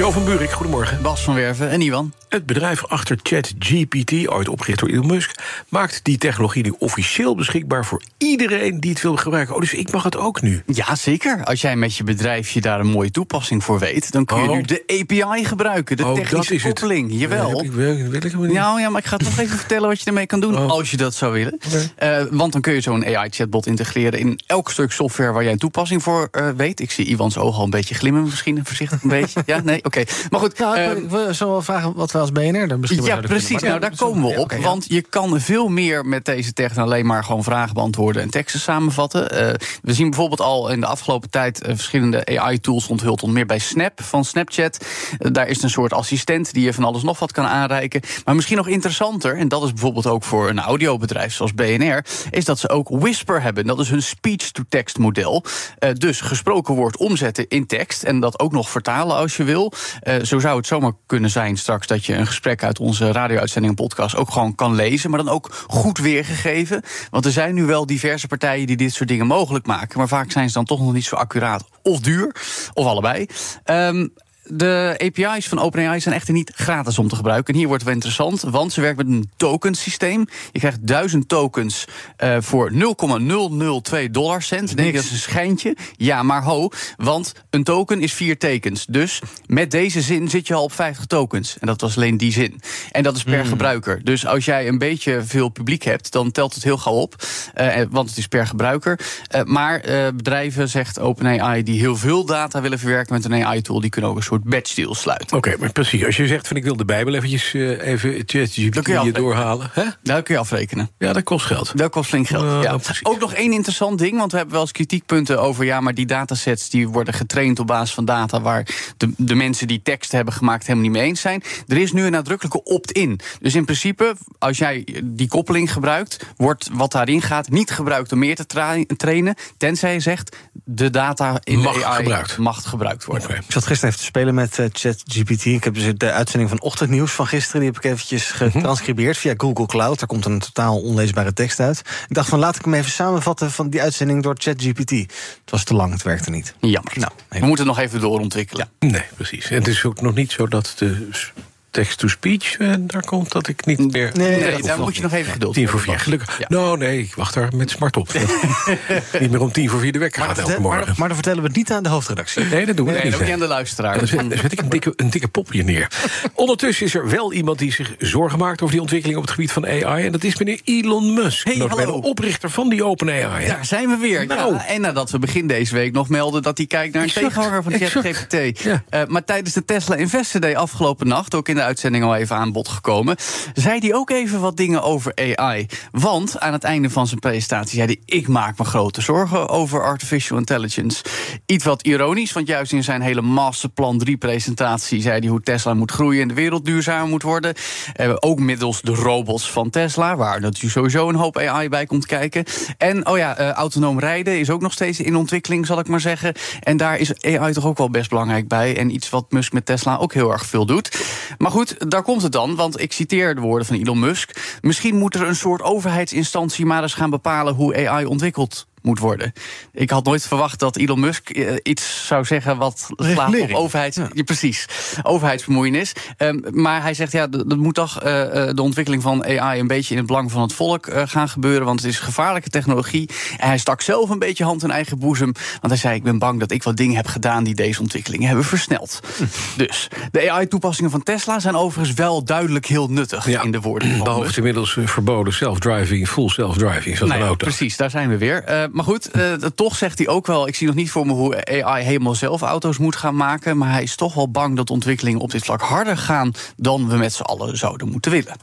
Jo van Buurik, goedemorgen. Bas van Werven en Iwan. Het bedrijf achter ChatGPT, ooit opgericht door Elon Musk, maakt die technologie nu officieel beschikbaar voor iedereen die het wil gebruiken. Oh, dus ik mag het ook nu. Ja, zeker. Als jij met je bedrijfje daar een mooie toepassing voor weet, dan kun je Oh. nu de API gebruiken, de Oh, dat technische is het. koppeling. Jawel. Dat wil, wil ik helemaal niet. Nou ja, maar ik ga toch even vertellen wat je ermee kan doen, Oh. als je dat zou willen. Eh, want dan kun je zo'n AI-chatbot integreren in elk stuk software waar jij een toepassing voor eh, weet. Ik zie Iwans oog al een beetje glimmen, misschien voorzichtig een beetje. Ja, nee, oké. Maar goed. Nou, eh, ik we zullen wel vragen wat we als BNR dan misschien Ja, precies. Nou, daar komen we op. oké, ja. Want je kan veel meer met deze tech dan alleen maar gewoon vragen beantwoorden en teksten samenvatten. Eh, we zien bijvoorbeeld al in de afgelopen tijd eh, verschillende AI-tools onthuld. Onder meer bij Snap van Snapchat. Eh, daar is een soort assistent die je van alles nog wat kan aanreiken. Maar misschien nog interessanter, en dat is bijvoorbeeld ook voor een audiobedrijf zoals BNR, is dat ze ook Whisper hebben. Dat is hun speech-to-text model. Dus gesproken woord omzetten in tekst en dat ook nog vertalen als je wil. Eh, zo zou het zomaar kunnen zijn straks dat je een gesprek uit onze radio-uitzending en podcast ook gewoon kan lezen, maar dan ook goed weergegeven. Want er zijn nu wel diverse partijen die dit soort dingen mogelijk maken, maar vaak zijn ze dan toch nog niet zo accuraat of duur, of allebei. Ehm, de API's van OpenAI zijn echter niet gratis om te gebruiken. En hier wordt het wel interessant, want ze werkt met een tokensysteem. Je krijgt 1000 tokens eh, voor 0,002 dollar cent. Denk je dat is een schijntje? Ja, maar ho, want een token is vier tekens. Dus met deze zin zit je al op 50 tokens. En dat was alleen die zin. En dat is per gebruiker. Dus als jij een beetje veel publiek hebt, dan telt het heel gauw op. Eh, want het is per gebruiker. Eh, maar bedrijven, zegt OpenAI, die heel veel data willen verwerken met een AI-tool, die kunnen ook een soort batch deal sluiten. Oké, maar precies. Als je zegt van ik wil de Bijbel eventjes eh, even ChatGPT je doorhalen. Hè? Daar kun je afrekenen. Ja, dat kost geld. Dat kost flink geld. Ja. Ook nog één interessant ding, want we hebben wel eens kritiekpunten over... ja, maar die datasets die worden getraind op basis van data... waar de, de mensen die teksten hebben gemaakt helemaal niet mee eens zijn. Er is nu een nadrukkelijke opt-in. Dus in principe, als jij die koppeling gebruikt... wordt wat daarin gaat niet gebruikt om meer te tra- trainen... tenzij je zegt, de data in Mag de AI gebruikt. mag gebruikt worden. Ik zat gisteren even te spelen met eh, ChatGPT. Ik heb dus de uitzending van Ochtendnieuws van gisteren... die heb ik eventjes getranscribeerd via Google Cloud. Daar komt een totaal onleesbare tekst uit. Ik dacht van, laat ik hem even samenvatten van die uitzending door ChatGPT. Het was te lang, het werkte niet. Jammer. Nou, we moeten het nog even doorontwikkelen. Nee, precies. En het is ook nog niet zo dat de text-to-speech eh, daar komt dat ik niet meer. Nee, daar moet je nog even geduld Tien voor vier, gelukkig. Ja. Nou, nee, ik wacht daar met smart op. niet meer om tien voor vier de wekker gaat elke Maar, morgen. maar dan vertellen we het niet aan de hoofdredactie. Nee, dat doen we Nee, niet. nee. bekende luisteraar. Dan zet, dan zet ik een dikke, een dikke pop hier neer. Ondertussen is er wel iemand die zich zorgen maakt over die ontwikkeling op het gebied van AI. En dat is meneer Elon Musk. Hey, hallo. oprichter van die open AI. Daar zijn we weer. Nou. Ja, en nadat we begin deze week nog melden dat hij kijkt naar een tegenhanger van. ChatGPT. Ja. Eh, maar tijdens de Tesla Investor Day afgelopen nacht, ook in de uitzending al even aan bod gekomen, zei hij ook even wat dingen over AI. Want aan het einde van zijn presentatie zei hij: Ik maak me grote zorgen over artificial intelligence. Iets wat ironisch, want juist in zijn hele Masterplan 3-presentatie zei hij hoe Tesla moet groeien en de wereld duurzamer moet worden. Eh, ook middels de robots van Tesla, waar natuurlijk sowieso een hoop AI bij komt kijken. En oh ja, eh, autonoom rijden is ook nog steeds in ontwikkeling, zal ik maar zeggen. En daar is AI toch ook wel best belangrijk bij. En iets wat Musk met Tesla ook heel erg veel doet. Maar goed, daar komt het dan, want ik citeer de woorden van Elon Musk. Misschien moet er een soort overheidsinstantie maar eens gaan bepalen hoe AI ontwikkeld moet worden. Ik had nooit verwacht dat Elon Musk eh, iets zou zeggen wat slaat op. Ja. precies, overheidsbemoeienis. Ehm, maar hij zegt, ja, dat moet toch eh, eh, de ontwikkeling van AI... een beetje in het belang van het volk gaan gebeuren... want het is gevaarlijke technologie. En hij stak zelf een beetje hand in eigen boezem. Want hij zei, ik ben bang dat ik wat dingen heb gedaan... die deze ontwikkelingen hebben versneld. Dus, de AI-toepassingen van Tesla zijn overigens wel duidelijk heel nuttig... Ja, in de woorden van Behalve inmiddels verboden self-driving, full self-driving, zoals Nou ja, auto. precies, daar zijn we weer. Eh, maar goed, eh, toch zegt hij ook wel... ik zie nog niet voor me hoe AI helemaal zelf auto's moet gaan maken... maar hij is toch wel bang dat ontwikkelingen op dit vlak harder gaan... dan we met z'n allen zouden moeten willen.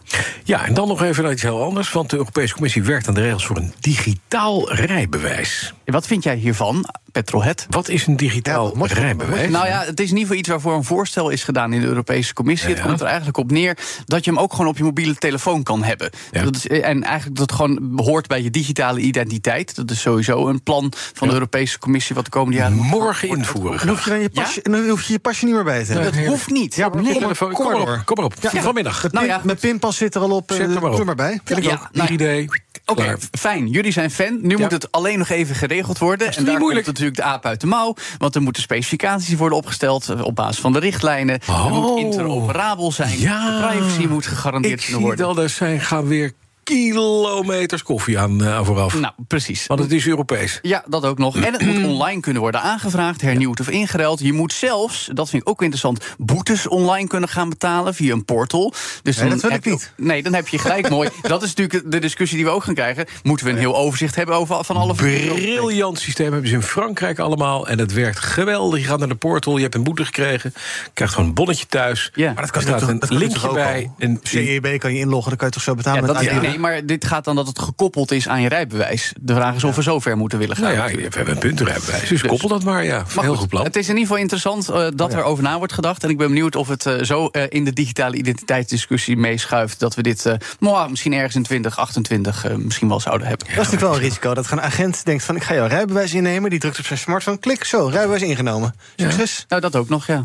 Ja, en dan nog even naar iets heel anders. Want de Europese Commissie werkt aan de regels voor een digitaal rijbewijs. Wat vind jij hiervan? Petrolhead. Wat is een digitaal Ja, rijbewijs? Nou ja, het is in ieder geval iets waarvoor een voorstel is gedaan in de Europese Commissie. Het Ja. komt er eigenlijk op neer dat je hem ook gewoon op je mobiele telefoon kan hebben. Ja. Dat is, en eigenlijk dat het gewoon behoort bij je digitale identiteit. Dat is sowieso een plan van de Europese Commissie wat de komende jaren. Morgen invoeren. Dan hoef je dan je pasje, dan hoef je je pasje niet meer bij te hebben. Dat hoeft niet. Ja, maar Nee, kom, telefoon, kom kom maar op. Kom maar op. Ja. Vanmiddag. Het Nou Mijn pinpas zit er al op. eh, Zet er maar op. Doe maar bij. Vind ik Ja, ook. nou idee. Oké, fijn. Jullie zijn fan. Nu moet het alleen nog even geregeld worden. En daar moeilijk. komt natuurlijk de aap uit de mouw. Want er moeten specificaties worden opgesteld eh, op basis van de richtlijnen. Er Oh. moet interoperabel zijn. Ja. De privacy moet gegarandeerd Ik kunnen zie worden. dat er zijn gaan weer kilometers koffie aan, eh, aan vooraf. Nou, precies. Want het is Europees. Ja, dat ook nog. En het moet online kunnen worden aangevraagd, hernieuwd of ingeruild. Je moet zelfs, dat vind ik ook interessant, boetes online kunnen gaan betalen via een portal. Dus Nee, dan dat wil heb ik je- niet. Nee, dan heb je gelijk mooi. Dat is natuurlijk de discussie die we ook gaan krijgen. Moeten we een heel overzicht hebben over van alle Briljant systeem hebben ze in Frankrijk allemaal. En het werkt geweldig. Je gaat naar de portal, je hebt een boete gekregen. Krijgt gewoon een bonnetje thuis. Ja. Maar dat kan staat toch- een dat linkje ook bij. al? Een CEB kan je inloggen, dan kan je toch zo betalen Ja, met dat, ID? Nee, maar dit gaat dan dat het gekoppeld is aan je rijbewijs. De vraag is of we zo ver moeten willen gaan. Nou ja, we hebben een puntenrijbewijs. Dus koppel dat maar, ja. Maar Heel goed, goed plan. Het is in ieder geval interessant eh, dat er over na wordt gedacht. En ik ben benieuwd of het eh, zo eh, in de digitale identiteitsdiscussie meeschuift. dat we dit eh, misschien ergens in 2028 eh, misschien wel zouden hebben. Dat is natuurlijk wel een risico. Dat een agent denkt van ik ga jouw rijbewijs innemen. Die drukt op zijn smartphone. Klik, zo, rijbewijs ingenomen. Succes. Nou, dat ook nog, ja.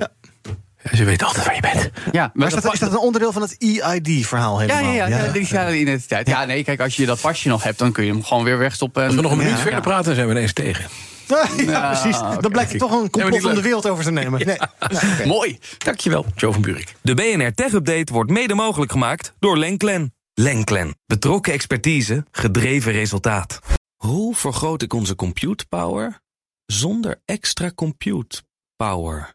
Ja, Ja, ze weten altijd waar je bent. maar Maar is dat is dat een onderdeel van het EID-verhaal ja, helemaal? ja, ja, de digitale identiteit. Ja, nee, kijk, als je dat pasje nog hebt, dan kun je hem gewoon weer wegstoppen. En, Als we nog een minuut Ja. verder praten, zijn we ineens tegen. Ja, precies. Dan blijkt het toch een complot om de wereld over te nemen. Nee. Mooi. Dankjewel, Joe van Buurik. De BNR Tech Update wordt mede mogelijk gemaakt door Lenklen. Lenklen. Betrokken expertise, gedreven resultaat. Hoe vergroot ik onze compute power zonder extra compute power?